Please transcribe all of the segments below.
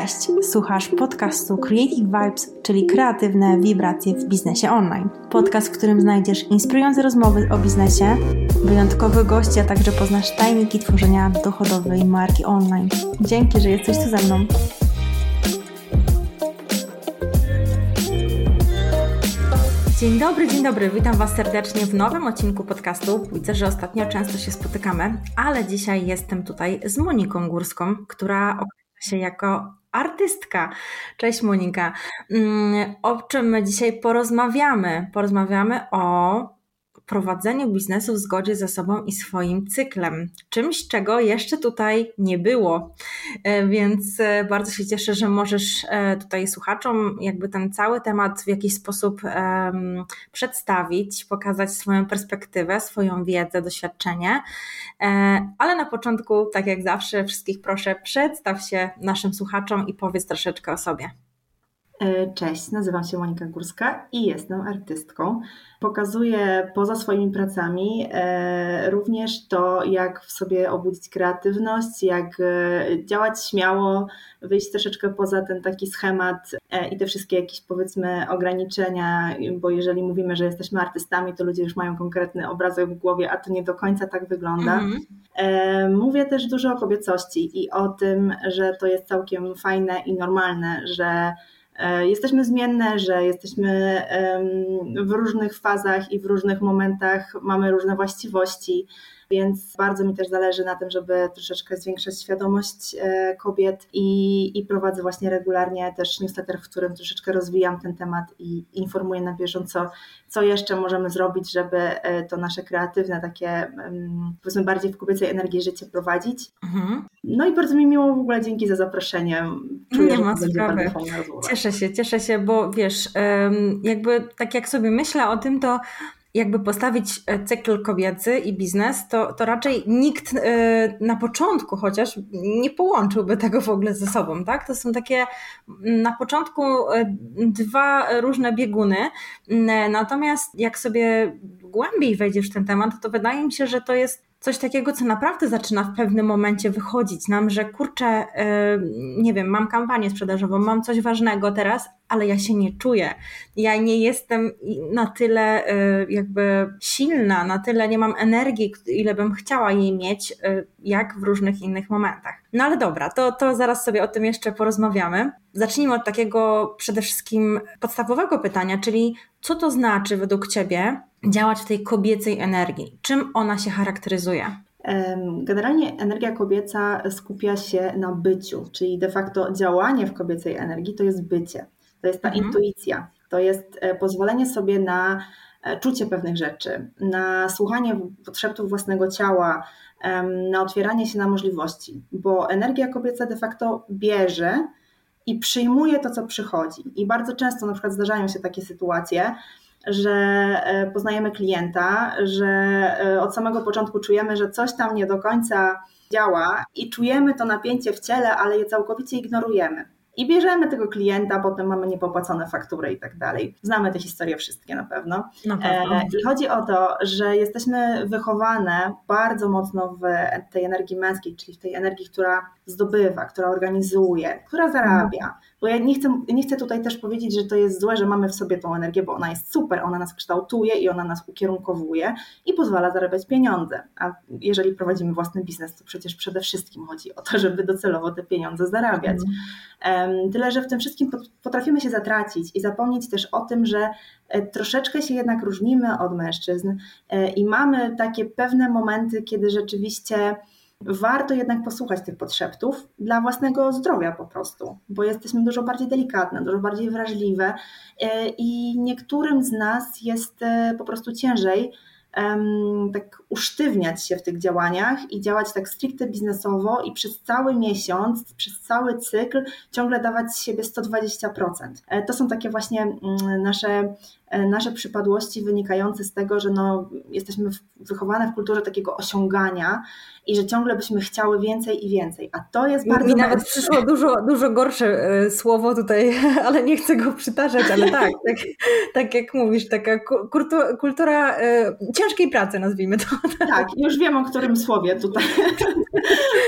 Cześć, słuchasz podcastu Creative Vibes, czyli kreatywne wibracje w biznesie online. Podcast, w którym znajdziesz inspirujące rozmowy o biznesie, wyjątkowych gości, a także poznasz tajniki tworzenia dochodowej marki online. Dzięki, że jesteś tu ze mną. Dzień dobry, dzień dobry. Witam Was serdecznie w nowym odcinku podcastu. Widzę, że ostatnio często się spotykamy, ale dzisiaj jestem tutaj z Moniką Górską, która określa się jako artystka. Cześć Monika. Mm, o czym dzisiaj porozmawiamy? Porozmawiamy o prowadzeniu biznesu w zgodzie ze sobą i swoim cyklem. Czymś, czego jeszcze tutaj nie było. E, więc e, bardzo się cieszę, że możesz e, tutaj słuchaczom jakby ten cały temat w jakiś sposób um, przedstawić, pokazać swoją perspektywę, swoją wiedzę, doświadczenie. Ale na początku, tak jak zawsze, wszystkich proszę, przedstaw się naszym słuchaczom i powiedz troszeczkę o sobie. Cześć, nazywam się Monika Górska i jestem artystką. Pokazuję poza swoimi pracami e, również to, jak w sobie obudzić kreatywność, jak e, działać śmiało, wyjść troszeczkę poza ten taki schemat e, i te wszystkie jakieś powiedzmy ograniczenia, bo jeżeli mówimy, że jesteśmy artystami, to ludzie już mają konkretny obrazek w głowie, a to nie do końca tak wygląda. Mhm. Mówię też dużo o kobiecości i o tym, że to jest całkiem fajne i normalne, że E, jesteśmy zmienne, że jesteśmy w różnych fazach i w różnych momentach mamy różne właściwości, więc bardzo mi też zależy na tym, żeby troszeczkę zwiększać świadomość e, kobiet i, i prowadzę właśnie regularnie też newsletter, w którym troszeczkę rozwijam ten temat i informuję na bieżąco, co jeszcze możemy zrobić, żeby e, to nasze kreatywne, takie powiedzmy bardziej w kobiecej energii życie prowadzić. Mhm. No i bardzo mi miło w ogóle, dzięki za zaproszenie. Czuję, Nie ma sprawy. Cieszę się, cieszę się, bo wiesz, jakby tak jak sobie myślę o tym, to jakby postawić e, cykl kobiecy i biznes, to, to raczej nikt e, na początku chociaż nie połączyłby tego w ogóle ze sobą, tak? To są takie na początku e, dwa różne bieguny, natomiast jak sobie głębiej wejdziesz w ten temat, to wydaje mi się, że to jest coś takiego, co naprawdę zaczyna w pewnym momencie wychodzić nam, że kurczę, nie wiem, mam kampanię sprzedażową, mam coś ważnego teraz, ale ja się nie czuję. Ja nie jestem na tyle y, jakby silna, na tyle nie mam energii, ile bym chciała jej mieć, y, jak w różnych innych momentach. No ale dobra, to, to zaraz sobie o tym jeszcze porozmawiamy. Zacznijmy od takiego przede wszystkim podstawowego pytania, czyli co to znaczy według Ciebie działać w tej kobiecej energii? Czym ona się charakteryzuje? Generalnie energia kobieca skupia się na byciu, czyli de facto działanie w kobiecej energii to jest bycie to jest ta mhm. intuicja, to jest e, pozwolenie sobie na e, czucie pewnych rzeczy, na słuchanie potrzebów własnego ciała, na otwieranie się na możliwości, bo energia kobieca de facto bierze i przyjmuje to, co przychodzi. I bardzo często na przykład zdarzają się takie sytuacje, że e, poznajemy klienta, że od samego początku czujemy, że coś tam nie do końca działa i czujemy to napięcie w ciele, ale je całkowicie ignorujemy i bierzemy tego klienta, potem mamy niepopłacone faktury i tak dalej. Znamy te historie wszystkie na pewno. na pewno. E, I chodzi o to, że jesteśmy wychowane bardzo mocno w tej energii męskiej, czyli w tej energii, która zdobywa, która organizuje, która zarabia. Bo ja nie chcę, nie chcę tutaj też powiedzieć, że to jest złe, że mamy w sobie tą energię, bo ona jest super, ona nas kształtuje i ona nas ukierunkowuje i pozwala zarabiać pieniądze. A jeżeli prowadzimy własny biznes, to przecież przede wszystkim chodzi o to, żeby docelowo te pieniądze zarabiać. Mm. Tyle, że w tym wszystkim potrafimy się zatracić i zapomnieć też o tym, że e, troszeczkę się jednak różnimy od mężczyzn e, i mamy takie pewne momenty, kiedy rzeczywiście warto jednak posłuchać tych podszeptów dla własnego zdrowia po prostu, bo jesteśmy dużo bardziej delikatne, dużo bardziej wrażliwe e, i niektórym z nas jest e, po prostu ciężej tak usztywniać się w tych działaniach i działać tak stricte biznesowo i przez cały miesiąc, przez cały cykl ciągle dawać z siebie 120%. E, to są takie właśnie mm, nasze nasze przypadłości wynikające z tego, że no, jesteśmy wychowane w kulturze takiego osiągania i że ciągle byśmy chciały więcej i więcej. A to jest bardzo. Mi nawet przyszło dużo, dużo gorsze e, słowo tutaj, ale nie chcę go przytaczać, ale tak, tak, tak jak mówisz, taka kultura, kultura ciężkiej pracy, nazwijmy to. Tak, już wiem o którym słowie tutaj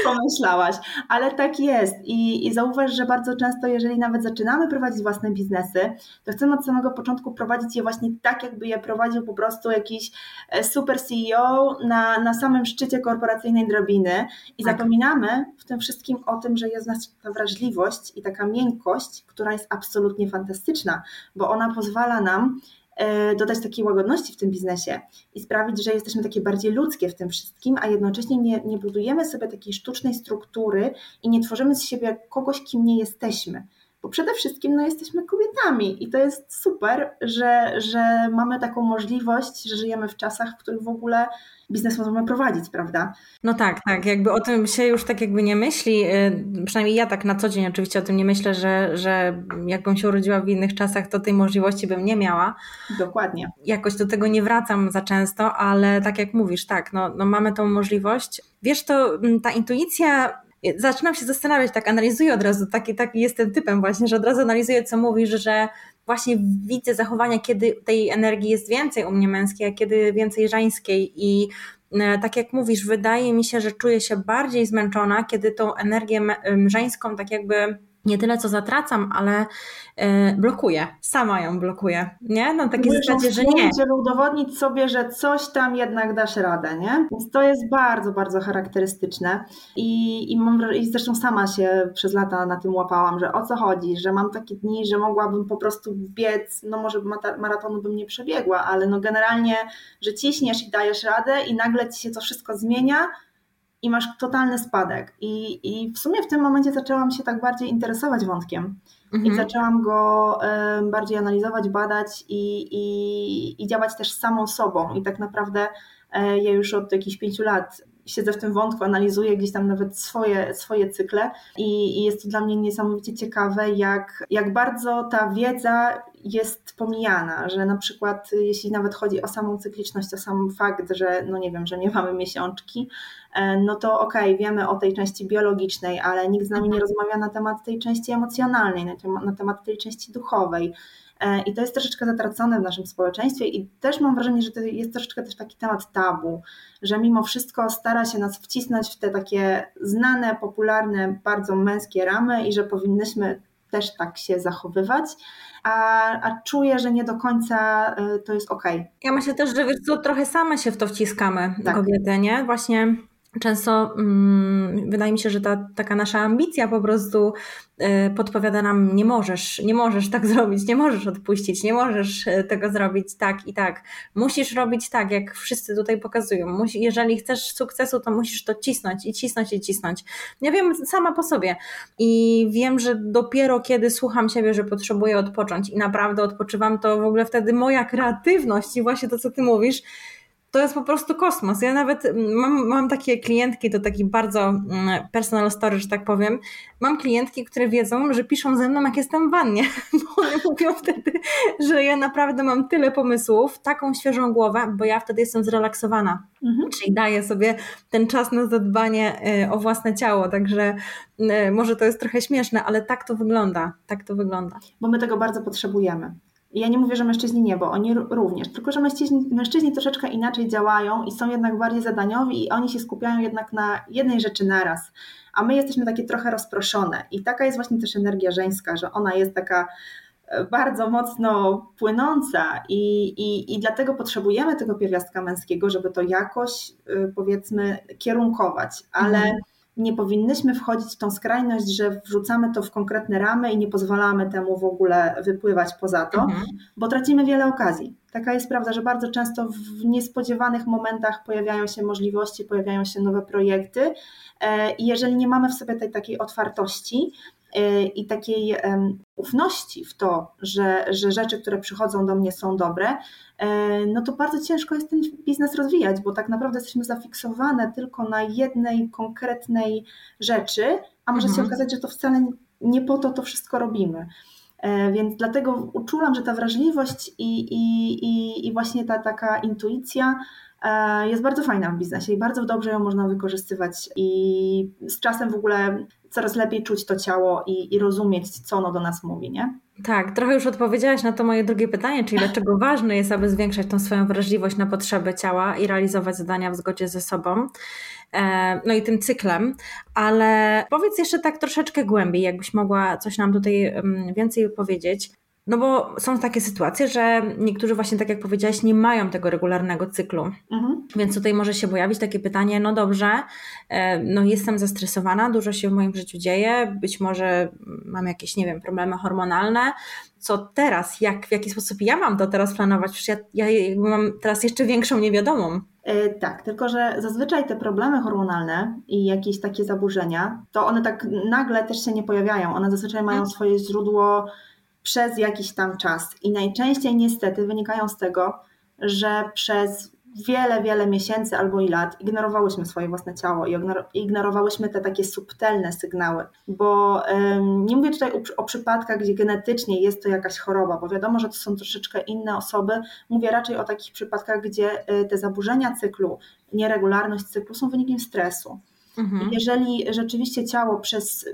pomyślałaś, ale tak jest. I, I zauważ, że bardzo często, jeżeli nawet zaczynamy prowadzić własne biznesy, to chcemy od samego początku prowadzić je właśnie tak, jakby je prowadził po prostu jakiś e, super CEO na, na samym szczycie korporacyjnej drabiny. I tak. zapominamy w tym wszystkim o tym, że jest nas ta wrażliwość i taka miękkość, która jest absolutnie fantastyczna, bo ona pozwala nam E, dodać takiej łagodności w tym biznesie i sprawić, że jesteśmy takie bardziej ludzkie w tym wszystkim, a jednocześnie nie, nie budujemy sobie takiej sztucznej struktury i nie tworzymy z siebie kogoś, kim nie jesteśmy. Bo przede wszystkim no, jesteśmy kobietami i to jest super, że, że mamy taką możliwość, że żyjemy w czasach, w których w ogóle biznes możemy prowadzić, prawda? No tak, tak. Jakby o tym się już tak jakby nie myśli. Y, przynajmniej ja tak na co dzień oczywiście o tym nie myślę, że, że jakbym się urodziła w innych czasach, to tej możliwości bym nie miała. Dokładnie. Jakoś do tego nie wracam za często, ale tak jak mówisz, tak, no, no mamy tą możliwość. Wiesz, to mm, ta intuicja zaczynam się zastanawiać, tak analizuję od razu, taki, taki jestem typem właśnie, że od razu analizuję, co mówisz, że właśnie widzę zachowania, kiedy tej energii jest więcej u mnie męskiej, a kiedy więcej żeńskiej. I e, tak jak mówisz, wydaje mi się, że czuję się bardziej zmęczona, kiedy tą energię żeńską tak jakby nie tyle co zatracam, ale yy, blokuję. Sama ją blokuję. Nie? Na takiej zasadzie, że nie. Żeby udowodnić sobie, że coś tam jednak dasz radę, nie? Więc to jest bardzo, bardzo charakterystyczne. I, i, mam, I zresztą sama się przez lata na tym łapałam, że o co chodzi, że mam takie dni, że mogłabym po prostu biec, no może maratonu bym nie przebiegła, ale no generalnie, że ciśniesz i dajesz radę i nagle ci się to wszystko zmienia i masz totalny spadek. I, I w sumie w tym momencie zaczęłam się tak bardziej interesować wątkiem. Mhm. I zaczęłam go y, bardziej analizować, badać i, i, i działać też samą sobą. I tak naprawdę y, ja już od jakichś pięciu lat siedzę w tym wątku, analizuję gdzieś tam nawet swoje, swoje cykle i, i jest to dla mnie niesamowicie ciekawe, jak, jak bardzo ta wiedza jest pomijana, że na przykład jeśli nawet chodzi o samą cykliczność, o sam fakt, że no nie wiem, że nie mamy miesiączki, e, no to okej, okay, wiemy o tej części biologicznej, ale nikt z nami nie rozmawia na temat tej części emocjonalnej, na temat tej części duchowej. E, I to jest troszeczkę zatracone w naszym społeczeństwie i też mam wrażenie, że to jest troszeczkę też taki temat tabu, że mimo wszystko stara się nas wcisnąć w te takie znane, popularne, bardzo męskie ramy i że powinnyśmy też tak się zachowywać, a, a czuję, że nie do końca e, to jest ok. Ja myślę też, że wiesz co, trochę same się w to wciskamy, tak. kobiety, nie? Właśnie często mm, wydaje mi się, że ta taka nasza ambicja po prostu y, podpowiada nam, nie możesz, nie możesz tak zrobić, nie możesz odpuścić, nie możesz y, tego zrobić tak i tak. Musisz robić tak, jak wszyscy tutaj pokazują. Musi, jeżeli chcesz sukcesu, to musisz to cisnąć i cisnąć i cisnąć. Ja wiem sama po sobie i wiem, że dopiero kiedy słucham siebie, że potrzebuję odpocząć i naprawdę odpoczywam, to w ogóle wtedy moja kreatywność i właśnie to, co ty mówisz, to jest po prostu kosmos. Ja nawet mam, mam takie klientki, to taki bardzo mm, personal story, że tak powiem. Mam klientki, które wiedzą, że piszą ze mną, jak jestem w wannie, bo one mówią wtedy, że ja naprawdę mam tyle pomysłów, taką świeżą głowę, bo ja wtedy jestem zrelaksowana. Mhm. Czyli daję sobie ten czas na zadbanie y, o własne ciało, także y, może to jest trochę śmieszne, ale tak to wygląda. Tak to wygląda. Bo my tego bardzo potrzebujemy. Ja nie mówię, że mężczyźni nie, bo oni również, tylko że mężczyźni, mężczyźni troszeczkę inaczej działają i są jednak bardziej zadaniowi i oni się skupiają jednak na jednej rzeczy naraz, a my jesteśmy takie trochę rozproszone. I taka jest właśnie też energia żeńska, że ona jest taka e, bardzo mocno płynąca i, i, i dlatego potrzebujemy tego pierwiastka męskiego, żeby to jakoś e, powiedzmy kierunkować, ale mhm nie powinnyśmy wchodzić w tą skrajność, że wrzucamy to w konkretne ramy i nie pozwalamy temu w ogóle wypływać poza to, mhm. bo tracimy wiele okazji. Taka jest prawda, że bardzo często w niespodziewanych momentach pojawiają się możliwości, pojawiają się nowe projekty e, i jeżeli nie mamy w sobie tej takiej otwartości, i takiej ufności w to, że, że rzeczy, które przychodzą do mnie są dobre, e, no to bardzo ciężko jest ten biznes rozwijać, bo tak naprawdę jesteśmy zafiksowane tylko na jednej konkretnej rzeczy, a może mhm. się okazać, że to wcale nie po to to wszystko robimy. Więc dlatego uczulam, że ta wrażliwość i, i, i, i właśnie ta taka intuicja jest bardzo fajna w biznesie i bardzo dobrze ją można wykorzystywać i z czasem w ogóle coraz lepiej czuć to ciało i, i rozumieć, co ono do nas mówi, nie? Tak, trochę już odpowiedziałaś na to moje drugie pytanie, czyli dlaczego ważne jest, aby zwiększać tą swoją wrażliwość na potrzeby ciała i realizować zadania w zgodzie ze sobą, e, no i tym cyklem, ale powiedz jeszcze tak troszeczkę głębiej, jakbyś mogła coś nam tutaj mm, więcej powiedzieć. No bo są takie sytuacje, że niektórzy właśnie, tak jak powiedziałaś, nie mają tego regularnego cyklu. Mhm. Więc tutaj może się pojawić takie pytanie, no dobrze, e, no jestem zestresowana, dużo się w moim życiu dzieje, być może mam jakieś, nie wiem, problemy hormonalne. Co teraz? Jak, w jaki sposób ja mam to teraz planować? Przecież ja, ja mam teraz jeszcze większą niewiadomą. E, tak, tylko że zazwyczaj te problemy hormonalne i jakieś takie zaburzenia, to one tak nagle też się nie pojawiają. One zazwyczaj mają mhm. swoje źródło przez jakiś tam czas. I najczęściej niestety wynikają z tego, że przez wiele, wiele miesięcy albo i lat ignorowałyśmy swoje własne ciało i ignorowałyśmy te takie subtelne sygnały, bo um, nie mówię tutaj o, o, przypadkach, gdzie genetycznie jest to jakaś choroba, bo wiadomo, że to są troszeczkę inne osoby. Mówię raczej o takich przypadkach, gdzie y, te zaburzenia cyklu, nieregularność cyklu są wynikiem stresu. Mhm. Jeżeli rzeczywiście ciało przez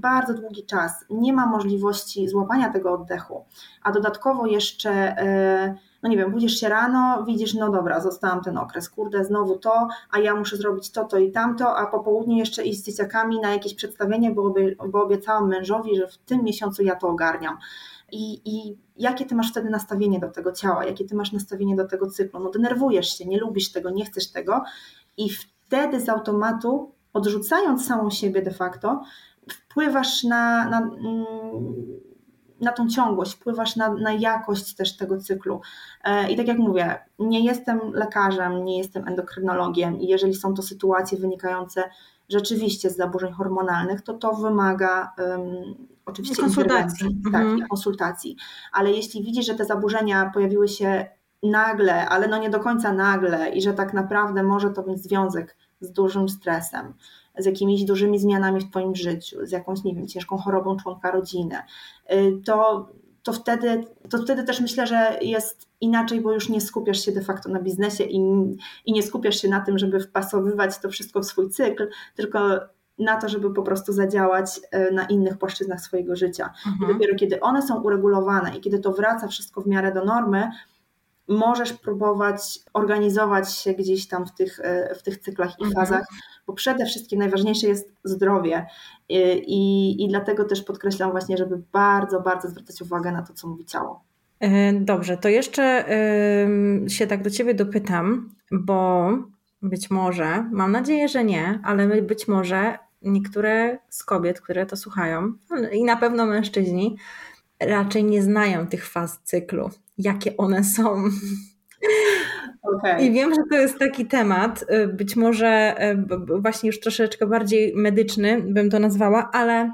bardzo długi czas, nie ma możliwości złapania tego oddechu, a dodatkowo jeszcze, e, no nie wiem, budzisz się rano, widzisz, no dobra, zostałam ten okres, kurde, znowu to, a ja muszę zrobić to, to i tamto, a po południu jeszcze iść z dzieciakami na jakieś przedstawienie, bo, bo obiecałam mężowi, że w tym miesiącu ja to ogarniam. I, I jakie ty masz wtedy nastawienie do tego ciała, jakie ty masz nastawienie do tego cyklu? No denerwujesz się, nie lubisz tego, nie chcesz tego. I wtedy z automatu, odrzucając samą siebie de facto, wpływasz na, na, mm, na tą ciągłość, wpływasz na, na jakość też tego cyklu. E, I tak jak mówię, nie jestem lekarzem, nie jestem endokrynologiem i jeżeli są to sytuacje wynikające rzeczywiście z zaburzeń hormonalnych, to to wymaga um, oczywiście konsultacji. Tak, mhm. konsultacji. Ale jeśli widzisz, że te zaburzenia pojawiły się nagle, ale no nie do końca nagle i że tak naprawdę może to mieć związek z dużym stresem, z jakimiś dużymi zmianami w Twoim życiu, z jakąś, nie wiem, ciężką chorobą członka rodziny, y, to, to, wtedy, to wtedy też myślę, że jest inaczej, bo już nie skupiasz się de facto na biznesie i, i nie skupiasz się na tym, żeby wpasowywać to wszystko w swój cykl, tylko na to, żeby po prostu zadziałać y, na innych płaszczyznach swojego życia. Mhm. I dopiero kiedy one są uregulowane i kiedy to wraca wszystko w miarę do normy, możesz próbować organizować się gdzieś tam w tych, y, w tych cyklach i mhm. fazach, bo przede wszystkim najważniejsze jest zdrowie i, i dlatego też podkreślam właśnie, żeby bardzo, bardzo zwracać uwagę na to, co mówi ciało. E, dobrze, to jeszcze się tak do Ciebie dopytam, bo być może, mam nadzieję, że nie, ale być może niektóre z kobiet, które to słuchają i na pewno mężczyźni raczej nie znają tych faz cyklu, jakie one są. Okay. I wiem, że to jest taki temat, y, być może y, właśnie już troszeczkę bardziej medyczny, bym to nazwała, ale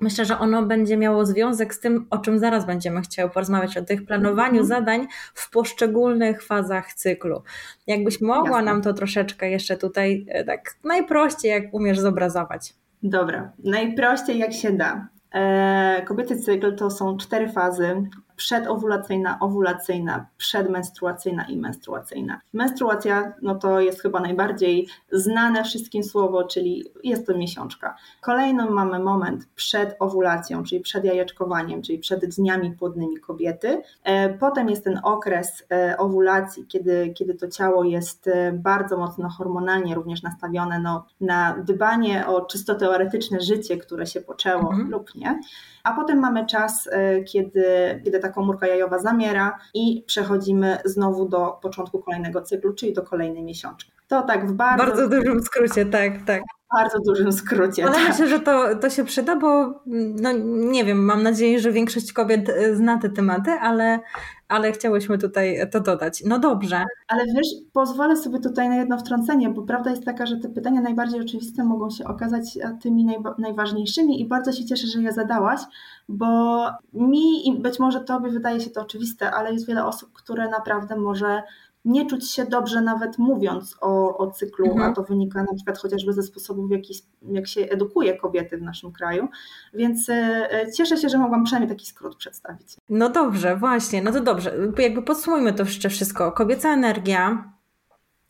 myślę, że ono będzie miało związek z tym, o czym zaraz będziemy chciały porozmawiać, o tych planowaniu mm-hmm. zadań w poszczególnych fazach cyklu. Jakbyś mogła Jasne. nam to troszeczkę jeszcze tutaj y, tak najprościej, jak umiesz zobrazować. Dobra, najprościej jak się da. E, kobiecy cykl to są cztery fazy, przedowulacyjna, owulacyjna, przedmenstruacyjna i menstruacyjna. Menstruacja no to jest chyba najbardziej znane wszystkim słowo, czyli jest to miesiączka. Kolejny mamy moment przed owulacją, czyli przed jajeczkowaniem, czyli przed dniami płodnymi kobiety. E, potem jest ten okres e, owulacji, kiedy, kiedy to ciało jest e, bardzo mocno hormonalnie również nastawione no, na dbanie o czysto teoretyczne życie, które się poczęło mhm. lub nie. A potem mamy czas, kiedy, kiedy ta ta komórka jajowa zamiera i przechodzimy znowu do początku kolejnego cyklu, czyli do kolejnej miesiączki. To tak w bardzo, bardzo dużym skrócie, tak, tak. W bardzo dużym skrócie. Ale tak. myślę, że to, to się przyda, bo no nie wiem, mam nadzieję, że większość kobiet e, zna te tematy, ale, ale chciałyśmy tutaj to dodać. No dobrze. Ale wiesz, pozwolę sobie tutaj na jedno wtrącenie, bo prawda jest taka, że te pytania najbardziej oczywiste mogą się okazać tymi najważniejszymi i bardzo się cieszę, że je zadałaś, bo mi i być może Tobie wydaje się to oczywiste, ale jest wiele osób, które naprawdę może nie czuć się dobrze nawet mówiąc o, o cyklu, mhm. a to wynika na przykład chociażby ze sposobów, w jaki, jak się edukuje kobiety w naszym kraju, więc e, cieszę się, że mogłam przynajmniej taki skrót przedstawić. No dobrze, właśnie, no to dobrze, jakby podsumujmy to jeszcze wszystko. Kobieca energia,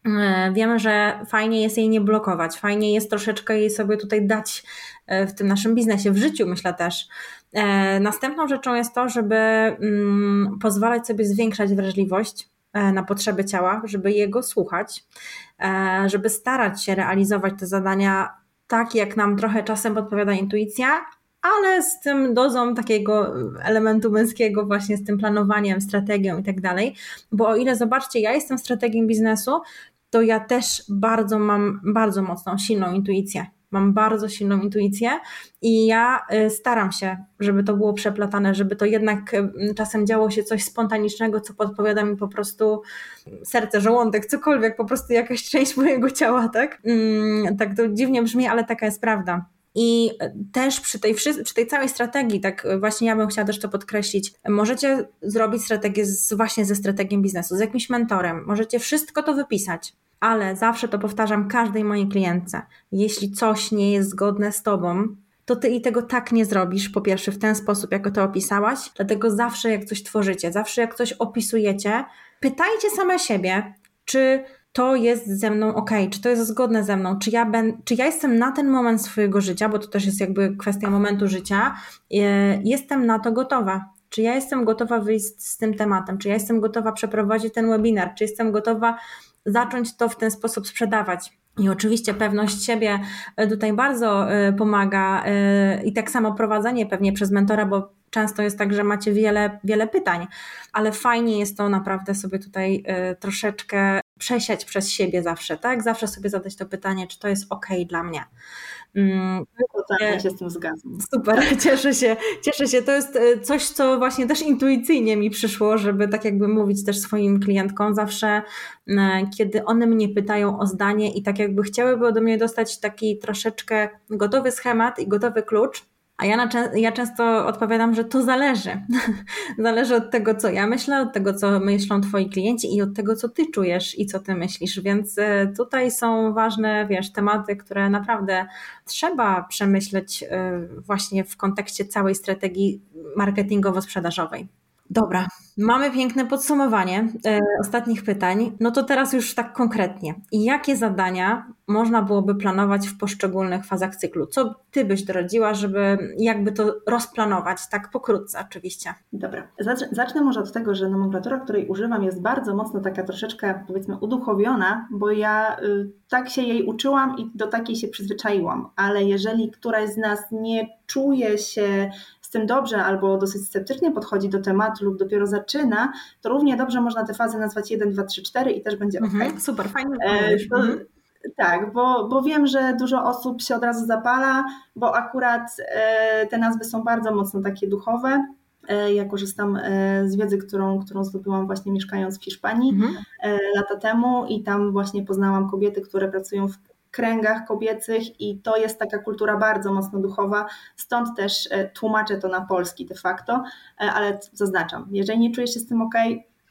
e, Wiemy, że fajnie jest jej nie blokować, fajnie jest troszeczkę jej sobie tutaj dać e, w tym naszym biznesie, w życiu myślę też. Następną rzeczą jest to, żeby mm, pozwalać sobie zwiększać wrażliwość E, na potrzeby ciała, żeby jego słuchać, e, żeby starać się realizować te zadania tak, jak nam trochę czasem podpowiada intuicja, ale z tym dozą takiego elementu męskiego, właśnie z tym planowaniem, strategią i tak dalej. Bo o ile zobaczcie, ja jestem strategiem biznesu, to ja też bardzo mam bardzo mocną, silną intuicję. Mam bardzo silną intuicję i ja y, staram się, żeby to było przeplatane, żeby to jednak y, czasem działo się coś spontanicznego, co podpowiada mi po prostu serce, żołądek, cokolwiek, po prostu jakaś część mojego ciała, tak? Mm, tak to dziwnie brzmi, ale taka jest prawda. I też przy tej, przy tej całej strategii, tak właśnie ja bym chciała też to podkreślić, możecie zrobić strategię z, właśnie ze strategią biznesu, z jakimś mentorem, możecie wszystko to wypisać ale zawsze to powtarzam każdej mojej klientce. Jeśli coś nie jest zgodne z tobą, to ty i tego tak nie zrobisz, po pierwsze w ten sposób, jako to opisałaś. Dlatego zawsze jak coś tworzycie, zawsze jak coś opisujecie, pytajcie same siebie, czy to jest ze mną ok, czy to jest zgodne ze mną, czy ja, ben, czy ja jestem na ten moment swojego życia, bo to też jest jakby kwestia momentu życia, e, jestem na to gotowa. Czy ja jestem gotowa wyjść z tym tematem, czy ja jestem gotowa przeprowadzić ten webinar, czy jestem gotowa zacząć to w ten sposób sprzedawać. I oczywiście pewność siebie e, tutaj bardzo e, pomaga i tak samo prowadzenie pewnie przez mentora, bo często jest tak, że macie wiele, wiele pytań, ale fajnie jest to naprawdę sobie tutaj troszeczkę przesiać przez siebie zawsze, tak? Zawsze sobie zadać to pytanie, czy to jest ok dla mnie. Mm, Totalnie się z tym zgadzam. Super, cieszę się, cieszę się. To jest e, coś, co właśnie też intuicyjnie mi przyszło, żeby tak jakby mówić też swoim klientkom zawsze, e, kiedy one mnie pytają o zdanie i tak jakby chciałyby ode mnie dostać taki troszeczkę gotowy schemat i gotowy klucz, a ja, na, ja często odpowiadam, że to zależy. zależy od tego, co ja myślę, od tego, co myślą Twoi klienci i od tego, co Ty czujesz i co Ty myślisz. Więc e, tutaj są ważne, wiesz, tematy, które naprawdę trzeba przemyśleć e, właśnie w kontekście całej strategii marketingowo-sprzedażowej. Dobra, mamy piękne podsumowanie e, ostatnich pytań. No to teraz już tak konkretnie. Jakie zadania można byłoby planować w poszczególnych fazach cyklu? Co ty byś doradziła, żeby jakby to rozplanować, tak pokrótce oczywiście? Dobra, zacznę może od tego, że nomenklatura, której używam jest bardzo mocno taka troszeczkę powiedzmy uduchowiona, bo ja y, tak się jej uczyłam i do takiej się przyzwyczaiłam, ale jeżeli któraś z nas nie czuje się z tym dobrze albo dosyć sceptycznie podchodzi do tematu lub dopiero zaczyna, to równie dobrze można te fazy nazwać 1, 2, 3, 4 i też będzie mhm, ok. Super, fajnie. E, to, mhm. Tak, bo, bo wiem, że dużo osób się od razu zapala, bo akurat e, te nazwy są bardzo mocno takie duchowe. E, ja korzystam e, z wiedzy, którą, którą zdobyłam właśnie mieszkając w Hiszpanii mhm. E, lata temu i tam właśnie poznałam kobiety, które pracują w kręgach kobiecych i to jest taka kultura bardzo mocno duchowa, stąd też e, tłumaczę to na polski de facto, e, ale zaznaczam, jeżeli nie czujesz się z tym ok,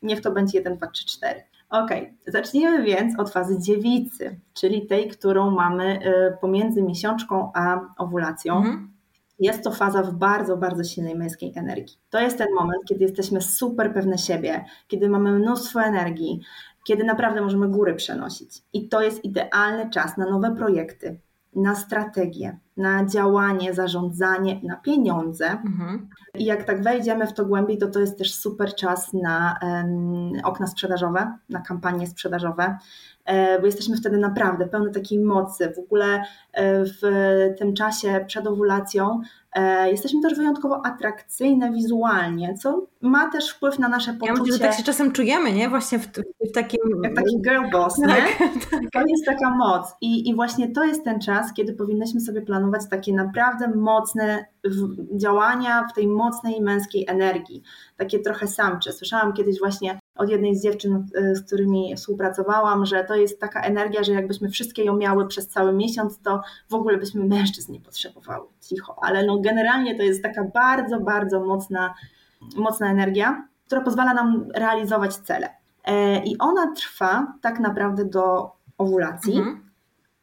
niech to będzie 1, 2, 3, 4. Ok, zacznijmy więc od fazy dziewicy, czyli tej, którą mamy e, pomiędzy miesiączką a owulacją. Mhm. Jest to faza w bardzo, bardzo silnej męskiej energii. To jest ten moment, kiedy jesteśmy super pewne siebie, kiedy mamy mnóstwo energii, kiedy naprawdę możemy góry przenosić. I to jest idealny czas na nowe projekty, na strategię, na działanie, zarządzanie, na pieniądze. Mhm. I jak tak wejdziemy w to głębiej, to to jest też super czas na um, okna sprzedażowe, na kampanie sprzedażowe, e, bo jesteśmy wtedy naprawdę pełne takiej mocy. W ogóle e, w tym czasie przed owulacją jesteśmy też wyjątkowo atrakcyjne wizualnie, co ma też wpływ na nasze poczucie. Ja myślę, że tak się czasem czujemy, nie? Właśnie w, w takim... Jak taki girl boss, nie? Tak, tak. To jest taka moc I, i właśnie to jest ten czas, kiedy powinnyśmy sobie planować takie naprawdę mocne działania w tej mocnej męskiej energii, takie trochę samcze. Słyszałam kiedyś właśnie od jednej z dziewczyn, e, z którymi współpracowałam, że to jest taka energia, że jakbyśmy wszystkie ją miały przez cały miesiąc, to w ogóle byśmy mężczyzn nie potrzebowały. Cicho, ale no generalnie to jest taka bardzo, bardzo mocna, mocna energia, która pozwala nam realizować cele. I ona trwa tak naprawdę do owulacji, mhm.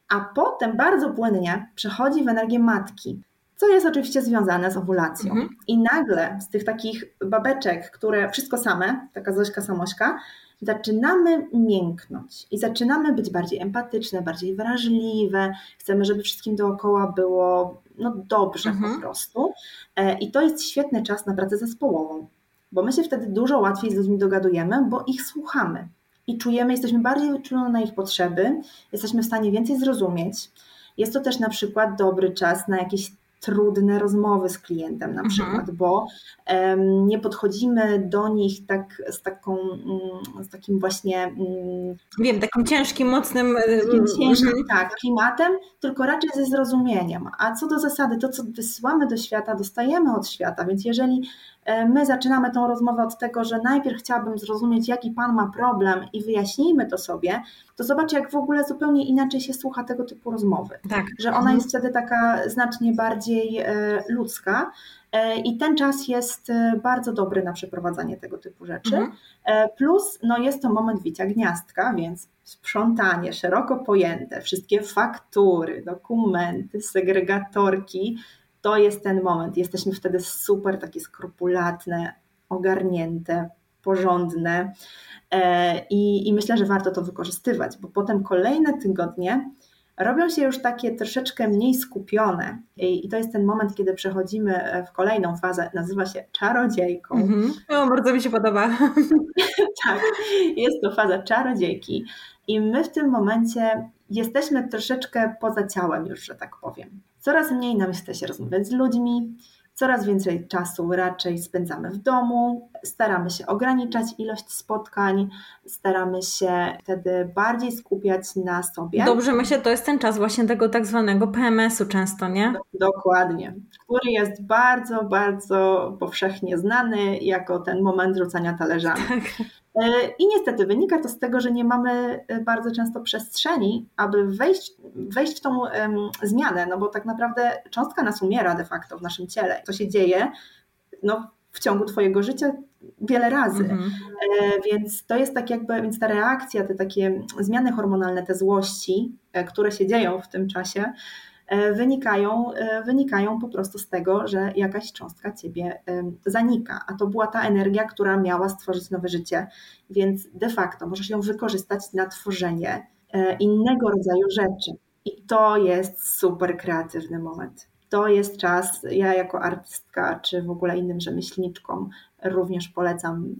a potem bardzo płynnie przechodzi w energię matki co jest oczywiście związane z owulacją. Mhm. I nagle z tych takich babeczek, które wszystko same, taka Zośka Samośka, zaczynamy mięknąć i zaczynamy być bardziej empatyczne, bardziej wrażliwe, chcemy, żeby wszystkim dookoła było no, dobrze mhm. po prostu. E, I to jest świetny czas na pracę zespołową, bo my się wtedy dużo łatwiej z ludźmi dogadujemy, bo ich słuchamy i czujemy, jesteśmy bardziej wyczulone na ich potrzeby, jesteśmy w stanie więcej zrozumieć. Jest to też na przykład dobry czas na jakieś trudne rozmowy z klientem na mhm. przykład, bo um, nie podchodzimy do nich tak z taką, um, z takim właśnie um, wiem, takim ciężkim, mocnym e, takim ciężkim, mhm. tak, klimatem, tylko raczej ze zrozumieniem. A co do zasady, to co wysyłamy do świata, dostajemy od świata, więc jeżeli my zaczynamy tą rozmowę od tego, że najpierw chciałabym zrozumieć, jaki Pan ma problem i wyjaśnijmy to sobie, to zobacz, jak w ogóle zupełnie inaczej się słucha tego typu rozmowy. Tak. Że ona mhm. jest wtedy taka znacznie bardziej e, ludzka. E, I ten czas jest bardzo dobry na przeprowadzanie tego typu rzeczy. Mhm. Plus no jest to moment wicia gniazdka, więc sprzątanie szeroko pojęte, wszystkie faktury, dokumenty, segregatorki, to jest ten moment. Jesteśmy wtedy super takie skrupulatne, ogarnięte, porządne e, i, i myślę, że warto to wykorzystywać, bo potem kolejne tygodnie robią się już takie troszeczkę mniej skupione. I, to jest ten moment, kiedy przechodzimy w kolejną fazę, nazywa się czarodziejką. Mm-hmm. O, bardzo mi się podoba. tak, jest to faza czarodziejki. I my w tym momencie jesteśmy troszeczkę poza ciałem już, że tak powiem. Coraz mniej nam chce się rozmawiać z ludźmi, coraz więcej czasu raczej spędzamy w domu, staramy się ograniczać ilość spotkań, staramy się wtedy bardziej skupiać na sobie. Dobrze, myślę, to jest ten czas właśnie tego tak zwanego PMS-u często, nie? Dokładnie, który jest bardzo, bardzo powszechnie znany jako ten moment rzucania talerzami. Tak. E, I niestety wynika to z tego, że nie mamy e, bardzo często przestrzeni, aby wejść, wejść w tą um, zmianę, no bo tak naprawdę cząstka nas umiera de facto w naszym ciele. To się dzieje no, w ciągu Twojego życia wiele razy. Mhm. E, więc to jest tak jakby, więc ta reakcja, te takie zmiany hormonalne, te złości, e, które się dzieją w tym czasie, wynikają, e, wynikają po prostu z tego, że jakaś cząstka ciebie zanika, a to była ta energia, która miała stworzyć nowe życie, więc de facto możesz ją wykorzystać na tworzenie e, innego rodzaju rzeczy. I to jest super kreatywny moment. To jest czas, ja jako artystka, czy w ogóle innym rzemieślniczkom również polecam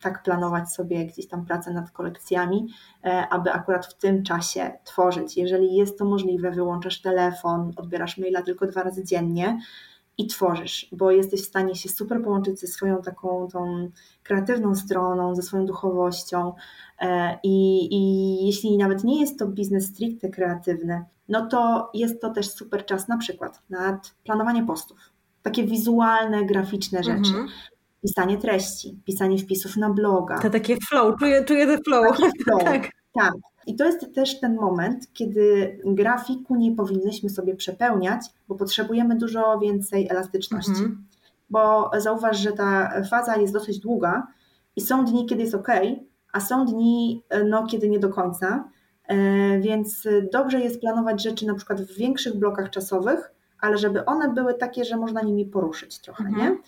tak planować sobie gdzieś tam pracę nad kolekcjami, e, aby akurat w tym czasie tworzyć. Jeżeli jest to możliwe, wyłączasz telefon, odbierasz maila tylko dwa razy dziennie i tworzysz, bo jesteś w stanie się super połączyć ze swoją taką tą kreatywną stroną, ze swoją duchowością e, i, i jeśli nawet nie jest to biznes stricte kreatywny, no to jest to też super czas na przykład nad planowanie postów. Takie wizualne, graficzne rzeczy. Mhm pisanie treści, pisanie wpisów na bloga. To takie flow, czuję, czuję te flow. flow. tak. tak. I to jest też ten moment, kiedy grafiku nie powinnyśmy sobie przepełniać, bo potrzebujemy dużo więcej elastyczności. Mhm. Bo zauważ, że ta faza jest dosyć długa i są dni, kiedy jest ok, a są dni, no, kiedy nie do końca. E, więc dobrze jest planować rzeczy na przykład w większych blokach czasowych, ale żeby one były takie, że można nimi poruszyć trochę, mhm. nie?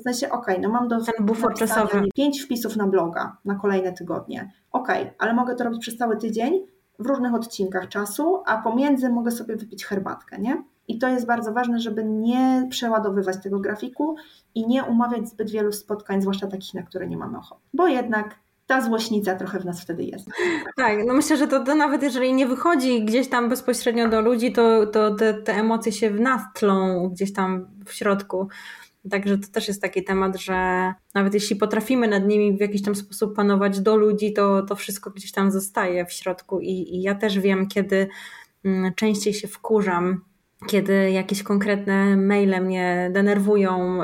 W sensie, ok, no mam do Ten bufor czasowy. pięć wpisów na bloga na kolejne tygodnie. Ok, ale mogę to robić przez cały tydzień w różnych odcinkach czasu, a pomiędzy mogę sobie wypić herbatkę, nie? I to jest bardzo ważne, żeby nie przeładowywać tego grafiku i nie umawiać zbyt wielu spotkań, zwłaszcza takich, na które nie mamy ochoty. Bo jednak ta złośnica trochę w nas wtedy jest. Tak, no myślę, że to, to nawet jeżeli nie wychodzi gdzieś tam bezpośrednio do ludzi, to, to te, te emocje się w nas tlą gdzieś tam w środku. Także to też jest taki temat, że nawet jeśli potrafimy nad nimi w jakiś tam sposób panować do ludzi, to, to wszystko gdzieś tam zostaje w środku. I, i ja też wiem, kiedy mm, częściej się wkurzam kiedy jakieś konkretne maile mnie denerwują,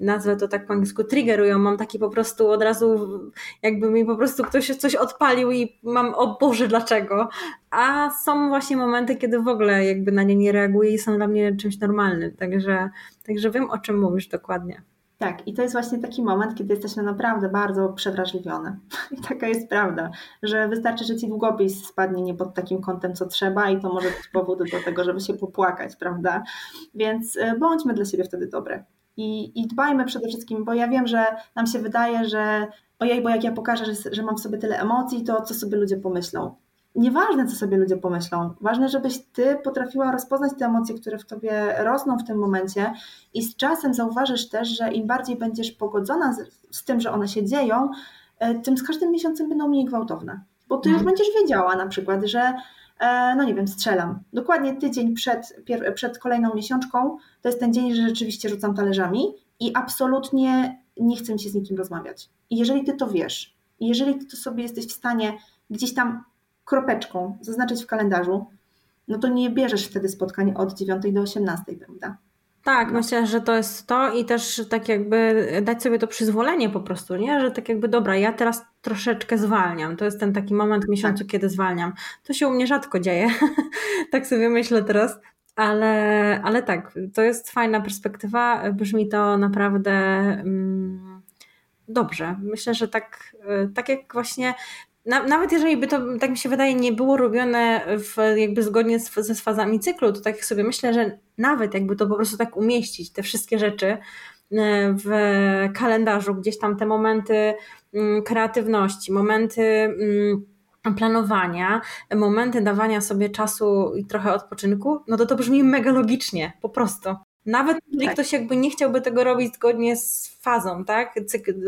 nazwę to tak po angielsku, triggerują, mam taki po prostu od razu, jakby mi po prostu ktoś coś odpalił i mam, o Boże, dlaczego? A są właśnie momenty, kiedy w ogóle jakby na nie nie reaguję i są dla mnie czymś normalnym, także, także wiem o czym mówisz dokładnie. Tak, i to jest właśnie taki moment, kiedy jesteśmy naprawdę bardzo przewrażliwione. I taka jest prawda, że wystarczy, że ci długopis spadnie nie pod takim kątem, co trzeba, i to może być powód do tego, żeby się popłakać, prawda? Więc e, bądźmy dla siebie wtedy dobre. I, I dbajmy przede wszystkim, bo ja wiem, że nam się wydaje, że ojej, bo jak ja pokażę, że, że mam w sobie tyle emocji, to co sobie ludzie pomyślą nieważne, co sobie ludzie pomyślą. Ważne, żebyś ty potrafiła rozpoznać te emocje, które w tobie rosną w tym momencie i z czasem zauważysz też, że im bardziej będziesz pogodzona z, z tym, że one się dzieją, e, tym z każdym miesiącem będą mniej gwałtowne. Bo ty już mhm. będziesz wiedziała na przykład, że e, no nie wiem, strzelam. Dokładnie tydzień przed, przed kolejną miesiączką to jest ten dzień, że rzeczywiście rzucam talerzami i absolutnie nie chcę się z nikim rozmawiać. I jeżeli ty to wiesz, jeżeli ty to sobie jesteś w stanie gdzieś tam kropeczką zaznaczyć w kalendarzu, no to nie bierzesz wtedy spotkań od 9 do 18, prawda? Tak, myślę, że to jest to i też tak jakby dać sobie to przyzwolenie po prostu, nie? Że tak jakby dobra, ja teraz troszeczkę zwalniam. To jest ten taki moment w miesiącu, tak. kiedy zwalniam. To się u mnie rzadko dzieje. tak sobie myślę teraz. Ale, ale tak, to jest fajna perspektywa. Brzmi to naprawdę mm, dobrze. Myślę, że tak, tak jak właśnie na, nawet jeżeli by to, tak mi się wydaje, nie było robione w, jakby zgodnie z, ze fazami cyklu, to tak sobie myślę, że nawet jakby to po prostu tak umieścić, te wszystkie rzeczy e, w kalendarzu, gdzieś tam te momenty mm, kreatywności, momenty mm, planowania, momenty dawania sobie czasu i trochę odpoczynku, no to to brzmi mega logicznie, po prostu. Nawet jeżeli tak. ktoś jakby nie chciałby tego robić zgodnie z fazą, tak?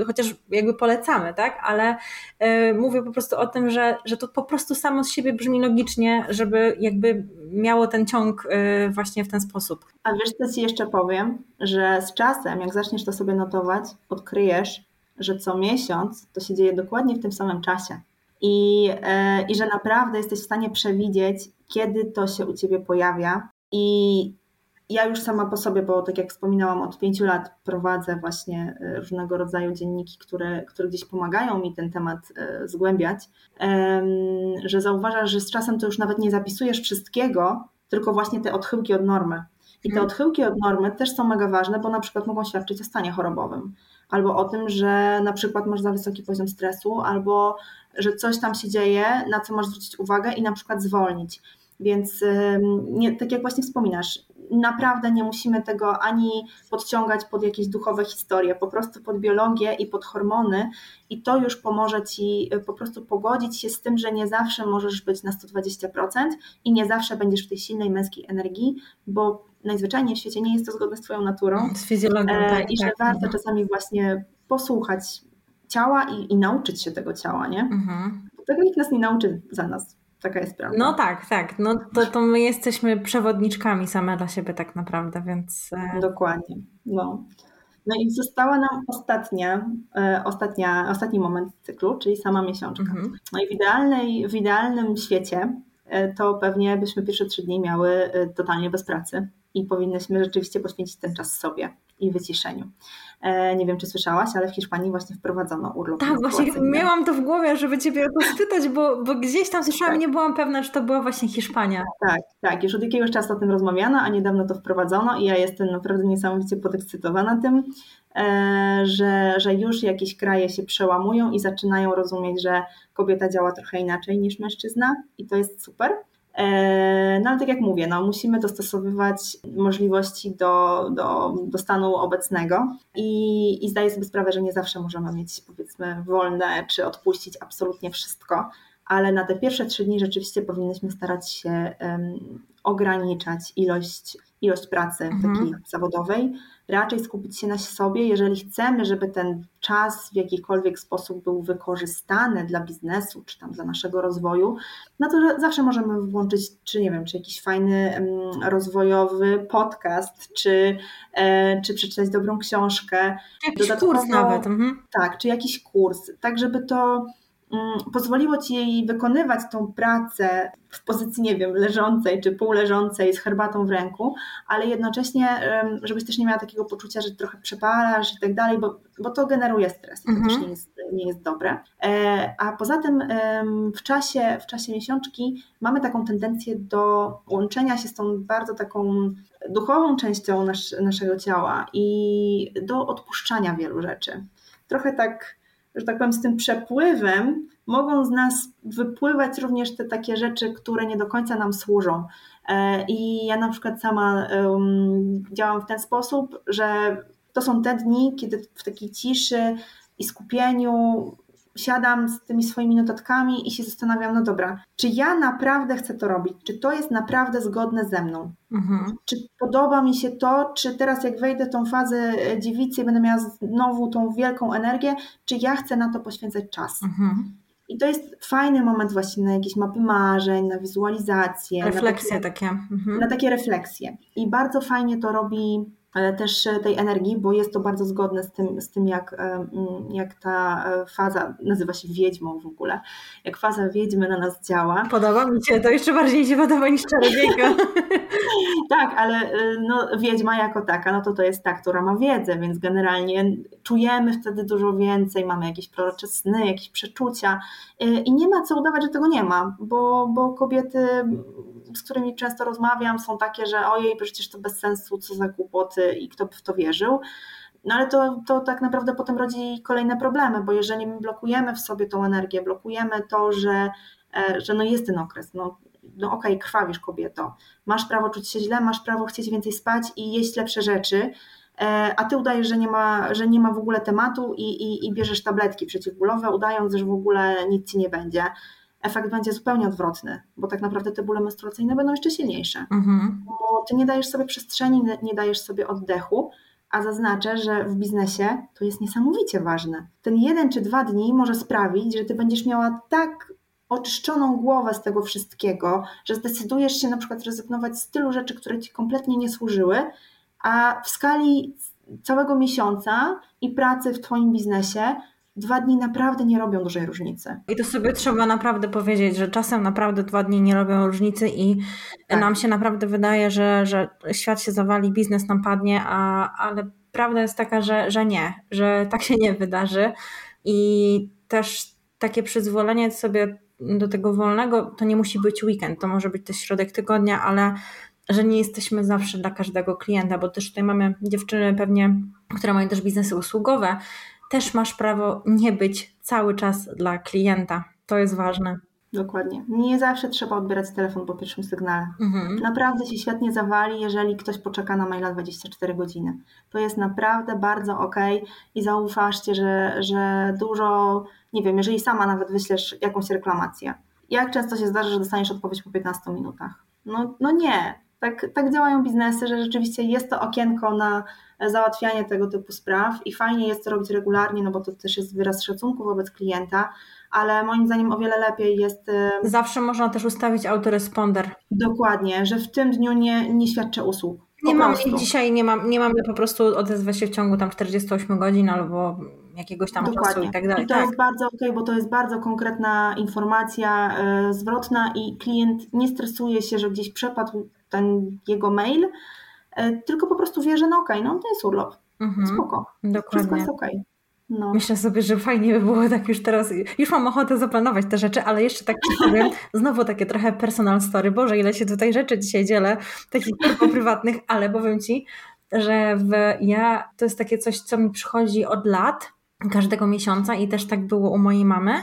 Chociaż jakby polecamy, tak? Ale yy, mówię po prostu o tym, że, że to po prostu samo z siebie brzmi logicznie, żeby jakby miało ten ciąg yy, właśnie w ten sposób. A wiesz, co ci jeszcze powiem, że z czasem, jak zaczniesz to sobie notować, odkryjesz, że co miesiąc to się dzieje dokładnie w tym samym czasie. I, yy, I że naprawdę jesteś w stanie przewidzieć, kiedy to się u ciebie pojawia. I ja już sama po sobie, bo tak jak wspominałam, od pięciu lat prowadzę właśnie e, różnego rodzaju dzienniki, które, które gdzieś pomagają mi ten temat e, zgłębiać, że zauważasz, że z czasem to już nawet nie zapisujesz wszystkiego, tylko właśnie te odchyłki od normy. I te mhm. odchyłki od normy też są mega ważne, bo na przykład mogą świadczyć o stanie chorobowym, albo o tym, że na przykład masz za wysoki poziom stresu, albo że coś tam się dzieje, na co masz zwrócić uwagę i na przykład zwolnić. Więc nie, tak jak właśnie wspominasz, naprawdę nie musimy tego ani podciągać pod jakieś duchowe historie, po prostu pod biologię i pod hormony i to już pomoże Ci y, po prostu pogodzić się z tym, że nie zawsze możesz być na 120% i nie zawsze będziesz w tej silnej męskiej energii, bo najzwyczajniej w świecie nie jest to zgodne z Twoją naturą. Z fizjologią, e, tak, I że tak. warto mhm. czasami właśnie posłuchać ciała i, i nauczyć się tego ciała, nie? Mhm. Tego nikt nas nie nauczy za nas. Taka jest prawda. No tak, tak. No to, to my jesteśmy przewodniczkami same dla siebie tak naprawdę, więc... E, Dokładnie. No. No i została nam ostatnia, e, ostatnia, ostatni moment cyklu, czyli sama miesiączka. Mhm. No i w, idealnej, w idealnym świecie e, to pewnie byśmy pierwsze trzy dni miały totalnie bez pracy i powinnyśmy rzeczywiście poświęcić ten czas sobie i wyciszeniu. E, nie wiem, czy słyszałaś, ale w Hiszpanii właśnie wprowadzono urlop. Tak, właśnie miałam to w głowie, żeby Ciebie o to spytać, bo, bo gdzieś tam słyszałam, tak. nie byłam pewna, czy to była właśnie Hiszpania. Tak, tak. Już od jakiegoś czasu o tym rozmawiano, a niedawno to wprowadzono i ja jestem naprawdę niesamowicie podekscytowana tym, e, że, że już jakieś kraje się przełamują i zaczynają rozumieć, że kobieta działa trochę inaczej niż mężczyzna i to jest super. E, no ale tak jak mówię, no, musimy dostosowywać możliwości do, do, do stanu obecnego i, i zdaję sobie sprawę, że nie zawsze możemy mieć powiedzmy wolne czy odpuścić absolutnie wszystko, ale na te pierwsze trzy dni rzeczywiście powinniśmy starać się um, ograniczać ilość, ilość pracy mhm. takiej zawodowej, raczej skupić się na sobie, jeżeli chcemy, żeby ten czas w jakikolwiek sposób był wykorzystany dla biznesu, czy tam dla naszego rozwoju, no to zawsze możemy włączyć, czy nie wiem, czy jakiś fajny rozwojowy podcast, czy, e, czy przeczytać dobrą książkę. Jakiś kurs nawet. Mhm. Tak, czy jakiś kurs, tak żeby to pozwoliło ci jej wykonywać tą pracę w pozycji, nie wiem, leżącej czy półleżącej z herbatą w ręku, ale jednocześnie, żebyś też nie miała takiego poczucia, że trochę przepalasz i tak dalej, bo, bo to generuje stres i to mhm. też nie jest, nie jest dobre. E, a poza tym w czasie, w czasie miesiączki mamy taką tendencję do łączenia się z tą bardzo taką duchową częścią nas, naszego ciała i do odpuszczania wielu rzeczy. Trochę tak, że tak powiem, z tym przepływem mogą z nas wypływać również te takie rzeczy, które nie do końca nam służą. E, I ja na przykład sama działam w ten sposób, że to są te dni, kiedy w takiej ciszy i skupieniu siadam z tymi swoimi notatkami i się zastanawiam, no dobra, czy ja naprawdę chcę to robić? Czy to jest naprawdę zgodne ze mną? Mhm. Czy podoba mi się to? Czy teraz jak wejdę w tą fazę e, dziewicy będę miała znowu tą wielką energię, czy ja chcę na to poświęcać czas? Mhm. I to jest fajny moment właśnie na jakieś mapy marzeń, na wizualizację. Refleksje na takie, takie. Mhm. Na takie refleksje. I bardzo fajnie to robi też tej energii, bo jest to bardzo zgodne z tym, z tym jak, jak ta e, faza, nazywa się wiedźmą w ogóle, jak faza wiedźmy na nas działa. Podoba mi się, to jeszcze bardziej się podoba niż czarodziejka. tak, ale e, no, wiedźma jako taka, no to to jest ta, która ma wiedzę, więc generalnie czujemy wtedy dużo więcej, mamy jakieś prorocze sny, jakieś przeczucia e, i nie ma co udawać, że tego nie ma, bo, bo kobiety z którymi często rozmawiam, są takie, że ojej, przecież to bez sensu, co za głupoty i kto by w to wierzył. No ale to, to tak naprawdę potem rodzi kolejne problemy, bo jeżeli my blokujemy w sobie tą energię, blokujemy to, że, e, że no jest ten okres, no, no okej, okay, krwawisz kobieto, masz prawo czuć się źle, masz prawo chcieć więcej spać i jeść lepsze rzeczy, e, a ty udajesz, że nie ma, że nie ma w ogóle tematu i, i, i bierzesz tabletki przeciwbólowe, udając, że w ogóle nic ci nie będzie efekt będzie zupełnie odwrotny, bo tak naprawdę te bóle menstruacyjne będą jeszcze silniejsze. Mhm. Bo ty nie dajesz sobie przestrzeni, nie dajesz sobie oddechu, a zaznaczę, że w biznesie to jest niesamowicie ważne. Ten jeden czy dwa dni może sprawić, że ty będziesz miała tak oczyszczoną głowę z tego wszystkiego, że zdecydujesz się na przykład zrezygnować z tylu rzeczy, które ci kompletnie nie służyły, a w skali całego miesiąca i pracy w Twoim biznesie dwa dni naprawdę nie robią dużej różnicy. I to sobie trzeba naprawdę powiedzieć, że czasem naprawdę dwa dni nie robią różnicy i tak. nam się naprawdę wydaje, że, że świat się zawali, biznes nam padnie, a, ale prawda jest taka, że, że nie, że tak się nie wydarzy i też takie przyzwolenie sobie do tego wolnego, to nie musi być weekend, to może być też środek tygodnia, ale że nie jesteśmy zawsze dla każdego klienta, bo też tutaj mamy dziewczyny pewnie, które mają też biznesy usługowe, też masz prawo nie być cały czas dla klienta. To jest ważne. Dokładnie. Nie zawsze trzeba odbierać telefon po pierwszym sygnale. Mhm. Naprawdę się świetnie zawali, jeżeli ktoś poczeka na maila 24 godziny. To jest naprawdę bardzo ok i zaufaszcie, że, że dużo, nie wiem, jeżeli sama nawet wyślesz jakąś reklamację. Jak często się zdarza, że dostaniesz odpowiedź po 15 minutach? No, no nie. Tak, tak działają biznesy, że rzeczywiście jest to okienko na załatwianie tego typu spraw i fajnie jest to robić regularnie, no bo to też jest wyraz szacunku wobec klienta, ale moim zdaniem o wiele lepiej jest. Zawsze można też ustawić autoresponder. Dokładnie, że w tym dniu nie, nie świadczę usług. Nie mam dzisiaj nie mam, nie mamy po prostu odezwać się w ciągu tam 48 godzin albo jakiegoś tam Dokładnie. czasu i tak dalej. I to tak. jest bardzo ok, bo to jest bardzo konkretna informacja y, zwrotna i klient nie stresuje się, że gdzieś przepadł ten jego mail, tylko po prostu wie, że no okej, okay, no to jest urlop, mhm. spoko, Dokładnie. wszystko jest okej. Okay. No. Myślę sobie, że fajnie by było tak już teraz, już mam ochotę zaplanować te rzeczy, ale jeszcze tak powiem, znowu takie trochę personal story, Boże, ile się tutaj rzeczy dzisiaj dzielę, takich tylko prywatnych, ale powiem Ci, że w, ja, to jest takie coś, co mi przychodzi od lat, każdego miesiąca i też tak było u mojej mamy,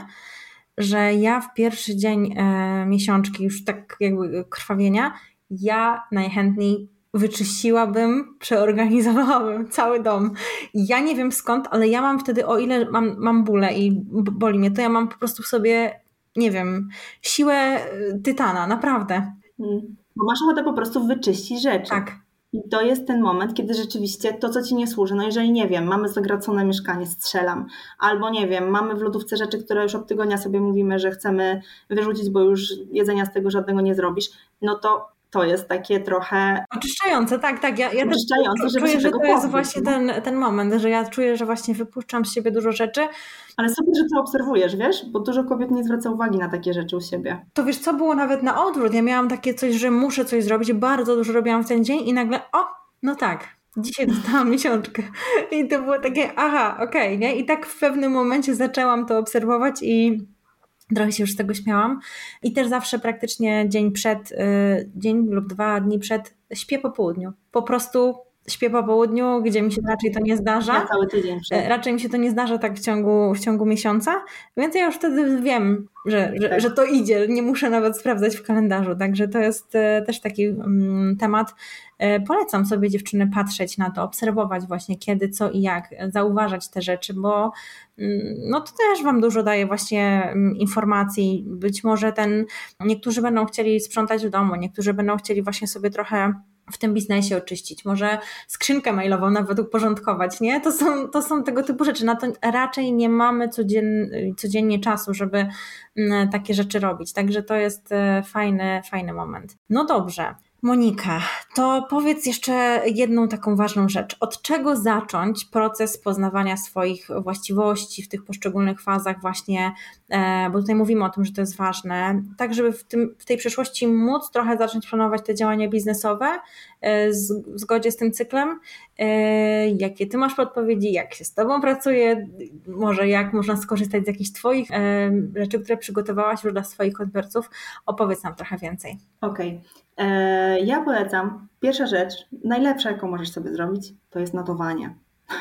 że ja w pierwszy dzień e, miesiączki, już tak jakby krwawienia, ja najchętniej wyczyściłabym, przeorganizowałabym cały dom. Ja nie wiem skąd, ale ja mam wtedy, o ile mam, mam bóle i boli mnie, to ja mam po prostu w sobie, nie wiem, siłę y, tytana, naprawdę. Hmm. Bo masz ochotę po prostu wyczyścić rzeczy. Tak. I to jest ten moment, kiedy rzeczywiście to, co ci nie służy, no jeżeli nie wiem, mamy zagracone mieszkanie, strzelam, albo nie wiem, mamy w lodówce rzeczy, które już od tygodnia sobie mówimy, że chcemy wyrzucić, bo już jedzenia z tego żadnego nie zrobisz, no to to jest takie trochę. Oczyszczające, tak, tak. Ja, ja Oczyszczające, żeby czuję, że to jest właśnie ten, ten moment, że ja czuję, że właśnie wypuszczam z siebie dużo rzeczy. Ale super, że to obserwujesz, wiesz? Bo dużo kobiet nie zwraca uwagi na takie rzeczy u siebie. To wiesz, co było nawet na odwrót. Ja miałam takie coś, że muszę coś zrobić, bardzo dużo robiłam w ten dzień i nagle, o, no tak, dzisiaj dostałam miesiączkę. I to było takie, aha, okej, okay, nie? I tak w pewnym momencie zaczęłam to obserwować i Trochę się już z tego śmiałam. I też zawsze praktycznie dzień przed, y, dzień lub dwa dni przed śpię po południu. Po prostu śpię po południu, gdzie mi się raczej to nie zdarza. Cały tydzień. Przed. Raczej mi się to nie zdarza tak w ciągu, w ciągu miesiąca, więc ja już wtedy wiem, że, że, tak. że to idzie. Nie muszę nawet sprawdzać w kalendarzu, także to jest e, też taki um, temat. E, polecam sobie dziewczyny patrzeć na to, obserwować właśnie kiedy, co i jak, zauważać te rzeczy, bo mm, no to też Wam dużo daje właśnie mm, informacji. Być może ten, niektórzy będą chcieli sprzątać w domu, niektórzy będą chcieli właśnie sobie trochę w tym biznesie oczyścić, może skrzynkę mailową nawet uporządkować, nie? To są, to są tego typu rzeczy. Na to raczej nie mamy codziennie, codziennie czasu, żeby mm, takie rzeczy robić. Także to jest e, fajny, fajny moment. No dobrze. Monika, to powiedz jeszcze jedną taką ważną rzecz. Od czego zacząć proces poznawania swoich właściwości w tych poszczególnych fazach, właśnie, e, bo tutaj mówimy o tym, że to jest ważne, tak żeby w, tym, w tej przyszłości móc trochę zacząć planować te działania biznesowe e, w zgodzie z tym cyklem. E, jakie ty masz podpowiedzi, jak się z tobą pracuje, może jak można skorzystać z jakichś twoich rzeczy, które przygotowałaś już dla swoich odbiorców. Opowiedz nam trochę więcej. Okej. Okay. E, ja polecam, pierwsza rzecz, najlepsza jaką możesz sobie zrobić, to jest notowanie.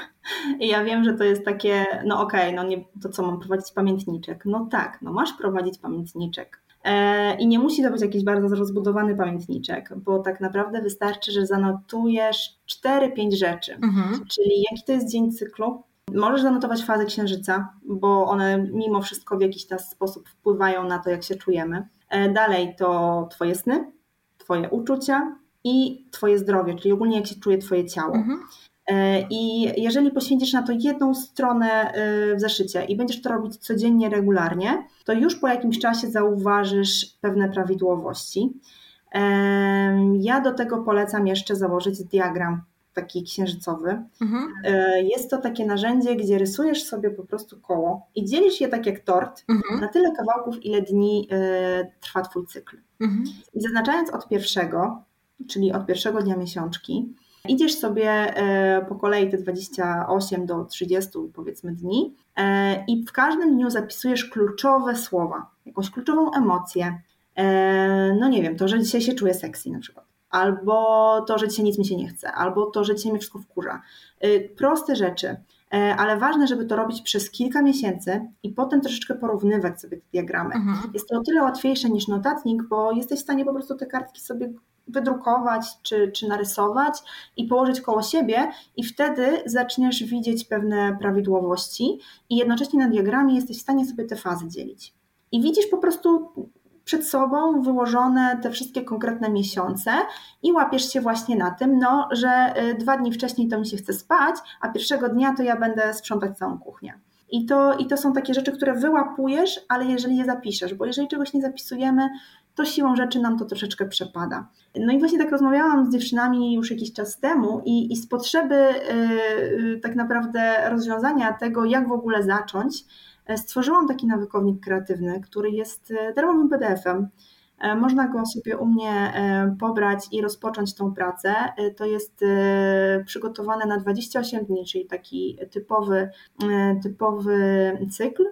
I ja wiem, że to jest takie, no okej, okay, no nie, to co, mam prowadzić pamiętniczek? No tak, no masz prowadzić pamiętniczek. E, I nie musi to być jakiś bardzo rozbudowany pamiętniczek, bo tak naprawdę wystarczy, że zanotujesz 4-5 rzeczy. Mhm. Czyli jaki to jest dzień cyklu, Możesz zanotować fazę księżyca, bo one mimo wszystko w jakiś tam sposób wpływają na to, jak się czujemy. E, dalej to Twoje sny, Twoje uczucia i Twoje zdrowie, czyli ogólnie jak się czuje Twoje ciało. Mhm. E, I jeżeli poświęcisz na to jedną stronę e, w zeszycie i będziesz to robić codziennie, regularnie, to już po jakimś czasie zauważysz pewne prawidłowości. E, ja do tego polecam jeszcze założyć diagram taki księżycowy. Mhm. Jest to takie narzędzie, gdzie rysujesz sobie po prostu koło i dzielisz je tak jak tort mhm. na tyle kawałków, ile dni trwa Twój cykl. Mhm. I zaznaczając od pierwszego, czyli od pierwszego dnia miesiączki, idziesz sobie e, po kolei te 28 do 30 powiedzmy dni e, i w każdym dniu zapisujesz kluczowe słowa, jakąś kluczową emocję. E, no nie wiem, to, że dzisiaj się czuję sexy na przykład. Albo to, że dzisiaj nic mi się nie chce, albo to, że dzisiaj mnie wszystko wkurza. Proste rzeczy. E, ale ważne, żeby to robić przez kilka miesięcy i potem troszeczkę porównywać sobie te diagramy. Mhm. Jest to o tyle łatwiejsze niż notatnik, bo jesteś w stanie po prostu te kartki sobie wydrukować czy, czy narysować i położyć koło siebie, i wtedy zaczniesz widzieć pewne prawidłowości, i jednocześnie na diagramie jesteś w stanie sobie te fazy dzielić. I widzisz po prostu przed sobą wyłożone te wszystkie konkretne miesiące i łapiesz się właśnie na tym, no, że y, dwa dni wcześniej to mi się chce spać, a pierwszego dnia to ja będę sprzątać całą kuchnię. I to, I to są takie rzeczy, które wyłapujesz, ale jeżeli je zapiszesz, bo jeżeli czegoś nie zapisujemy, to siłą rzeczy nam to troszeczkę przepada. No i właśnie tak rozmawiałam z dziewczynami już jakiś czas temu i, i z potrzeby yy, tak naprawdę rozwiązania tego, jak w ogóle zacząć, stworzyłam taki nawykownik kreatywny, który jest e, darmowym PDF-em. E, można go sobie u mnie pobrać i rozpocząć tą pracę. To jest przygotowane na 28 dni, czyli taki typowy, typowy cykl,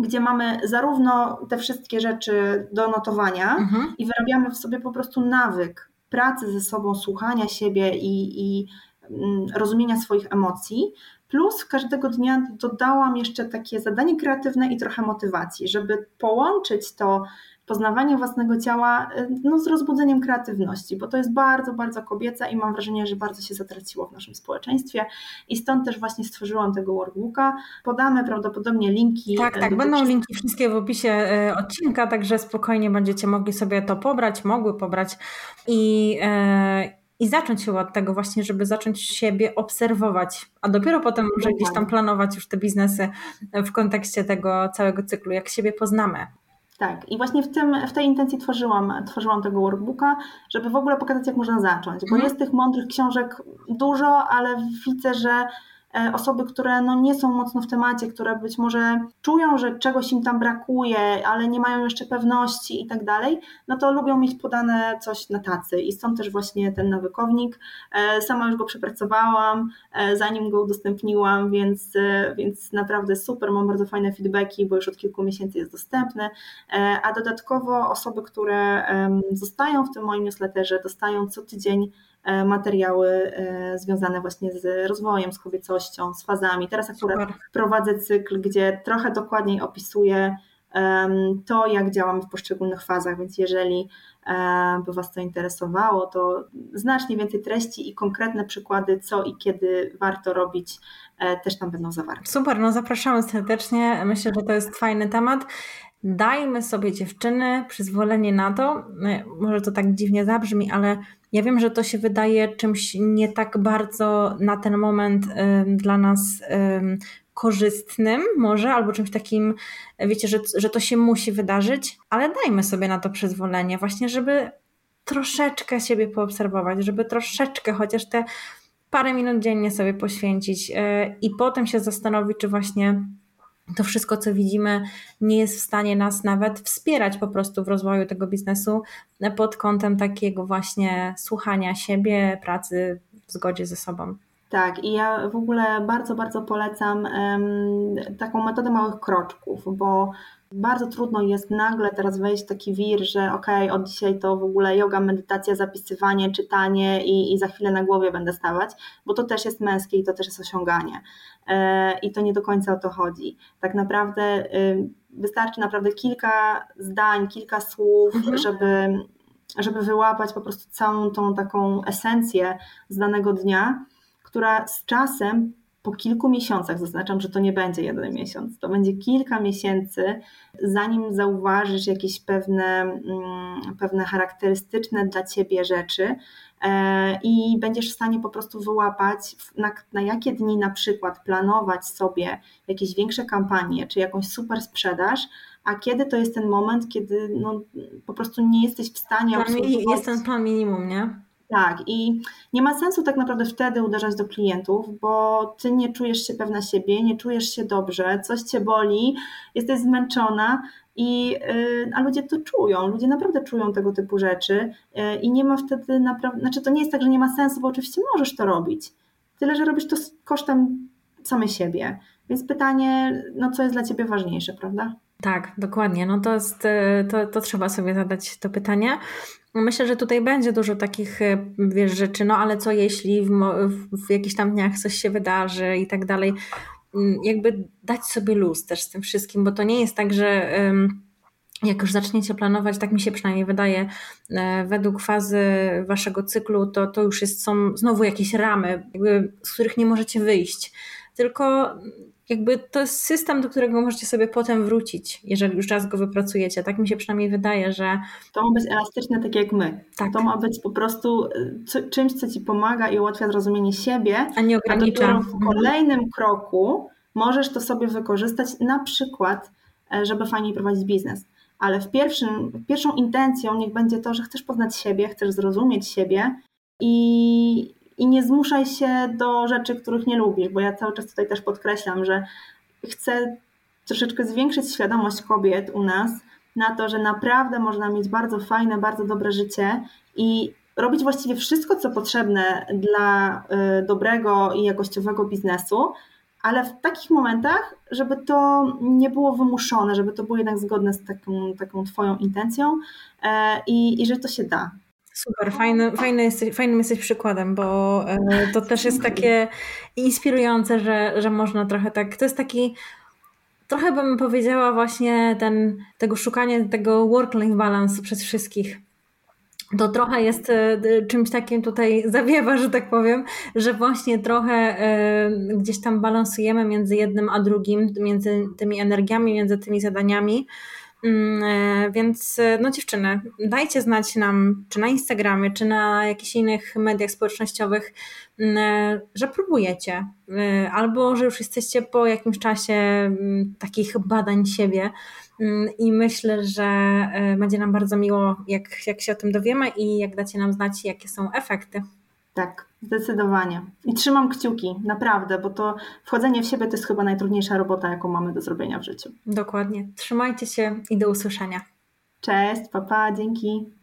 gdzie mamy zarówno te wszystkie rzeczy do notowania mhm. i wyrabiamy w sobie po prostu nawyk pracy ze sobą, słuchania siebie i, i mm, rozumienia swoich emocji, Plus każdego dnia dodałam jeszcze takie zadanie kreatywne i trochę motywacji, żeby połączyć to poznawanie własnego ciała no, z rozbudzeniem kreatywności, bo to jest bardzo, bardzo kobieca i mam wrażenie, że bardzo się zatraciło w naszym społeczeństwie i stąd też właśnie stworzyłam tego workbooka. Podamy prawdopodobnie linki. Tak, tak, będą linki wszystkie w opisie e, odcinka, także spokojnie będziecie mogli sobie to pobrać, mogły pobrać i, i zacząć się od tego właśnie, żeby zacząć siebie obserwować, a dopiero potem może gdzieś tam planować już te biznesy w kontekście tego całego cyklu, jak siebie poznamy. Tak, i właśnie w, tym, w tej intencji tworzyłam, tworzyłam tego workbooka, żeby w ogóle pokazać, jak można zacząć, bo mm. jest tych mądrych książek dużo, ale widzę, że osoby, które no nie są mocno w temacie, które być może czują, że czegoś im tam brakuje, ale nie mają jeszcze pewności i tak dalej, no to lubią mieć podane coś na tacy i stąd też właśnie ten nawykownik. E, sama już go przepracowałam, zanim go udostępniłam, więc, więc naprawdę super, mam bardzo fajne feedbacki, bo już od kilku miesięcy jest dostępny, a dodatkowo osoby, które zostają w tym moim newsletterze, dostają co tydzień E, materiały e, związane właśnie z rozwojem, z kobiecością, z fazami. Teraz akurat Super. prowadzę cykl, gdzie trochę dokładniej opisuję to, jak działamy w poszczególnych fazach, więc jeżeli e, by Was to interesowało, to znacznie więcej treści i konkretne przykłady, co i kiedy warto robić, też tam będą zawarte. Super, no zapraszamy serdecznie. Myślę, że to jest fajny temat. Dajmy sobie dziewczyny przyzwolenie na to, może to tak dziwnie zabrzmi, ale ja wiem, że to się wydaje czymś nie tak bardzo na ten moment dla nas korzystnym może, albo czymś takim, wiecie, że, że to się musi wydarzyć, ale dajmy sobie na to przyzwolenie, właśnie, żeby troszeczkę siebie poobserwować, żeby troszeczkę chociaż te parę minut dziennie sobie poświęcić e, i potem się zastanowić, czy właśnie to wszystko, co widzimy, nie jest w stanie nas nawet wspierać po prostu w rozwoju tego biznesu pod kątem takiego właśnie słuchania siebie, pracy w zgodzie ze sobą. Tak, i ja w ogóle bardzo, bardzo polecam um, taką metodę małych kroczków, bo bardzo trudno jest nagle teraz wejść w taki wir, że ok, od dzisiaj to w ogóle yoga, medytacja, zapisywanie, czytanie i, i za chwilę na głowie będę stawać, bo to też jest męskie i to też jest osiąganie. E, I to nie do końca o to chodzi. Tak naprawdę y, wystarczy naprawdę kilka zdań, kilka słów, mhm. żeby, żeby wyłapać po prostu całą tą taką esencję z danego dnia, która z czasem po kilku miesiącach, zaznaczam, że to nie będzie jeden miesiąc, to będzie kilka miesięcy, zanim zauważysz jakieś pewne, mm, pewne charakterystyczne dla ciebie rzeczy e, i będziesz w stanie po prostu wyłapać, na, na jakie dni na przykład planować sobie jakieś większe kampanie czy jakąś super sprzedaż, a kiedy to jest ten moment, kiedy no, po prostu nie jesteś w stanie obsługiwać... Jest ten plan minimum, nie? Tak, i nie ma sensu tak naprawdę wtedy uderzać do klientów, bo ty nie czujesz się pewna siebie, nie czujesz się dobrze, coś cię boli, jesteś zmęczona, i, y, a ludzie to czują, ludzie naprawdę czują tego typu rzeczy y, i nie ma wtedy naprawdę, znaczy to nie jest tak, że nie ma sensu, bo oczywiście możesz to robić, tyle, że robisz to kosztem samej siebie. Więc pytanie, no co jest dla ciebie ważniejsze, prawda? Tak, dokładnie. No to, jest, y, to, to trzeba sobie zadać to pytanie. Myślę, że tutaj będzie dużo takich e, wiesz, rzeczy, no ale co jeśli w, w jakichś tam dniach coś się wydarzy i tak dalej. Mm, jakby dać sobie luz też z tym wszystkim, bo to nie jest tak, że jak już zaczniecie planować, tak mi się przynajmniej wydaje, e, według fazy waszego cyklu, to, to już jest, są znowu jakieś ramy, jakby, z których nie możecie wyjść. Tylko jakby to jest system, do którego możecie sobie potem wrócić, jeżeli już raz go wypracujecie. Tak mi się przynajmniej wydaje, że. To ma być elastyczne, tak jak my. Tak. To ma być po prostu czymś, co ci pomaga i ułatwia zrozumienie siebie, a nie ogranicza. A w mhm. kolejnym kroku możesz to sobie wykorzystać, na przykład, e, żeby fajniej prowadzić biznes. Ale w pierwszym, pierwszą intencją niech będzie to, że chcesz poznać siebie, chcesz zrozumieć siebie i, i nie zmuszaj się do rzeczy, których nie lubisz, bo ja cały czas tutaj też podkreślam, że chcę troszeczkę zwiększyć świadomość kobiet u nas na to, że naprawdę można mieć bardzo fajne, bardzo dobre życie i robić właściwie wszystko, co potrzebne dla y, dobrego i jakościowego biznesu, ale w takich momentach, żeby to nie było wymuszone, żeby to było jednak zgodne z taką, taką Twoją intencją e, i, i że to się da. Super, fajny, fajny jesteś, fajnym jesteś przykładem, bo e, to też jest takie inspirujące, że, że można trochę tak, to jest taki trochę bym powiedziała właśnie ten, tego szukania tego work-life balance przez wszystkich. To trochę jest e, czymś takim tutaj zawiewa, że tak powiem, że właśnie trochę e, gdzieś tam balansujemy między jednym a drugim, między tymi energiami, między tymi zadaniami. Mm, e, więc e, no dziewczyny, dajcie znać nam, czy na Instagramie, czy na jakichś innych mediach społecznościowych, mm, e, że próbujecie, albo że już jesteście po jakimś czasie mm, takich badań siebie. I myślę, że będzie nam bardzo miło, jak, jak się o tym dowiemy i jak dacie nam znać, jakie są efekty. Tak, zdecydowanie. I trzymam kciuki, naprawdę, bo to wchodzenie w siebie to jest chyba najtrudniejsza robota, jaką mamy do zrobienia w życiu. Dokładnie. Trzymajcie się i do usłyszenia. Cześć, papa, dzięki.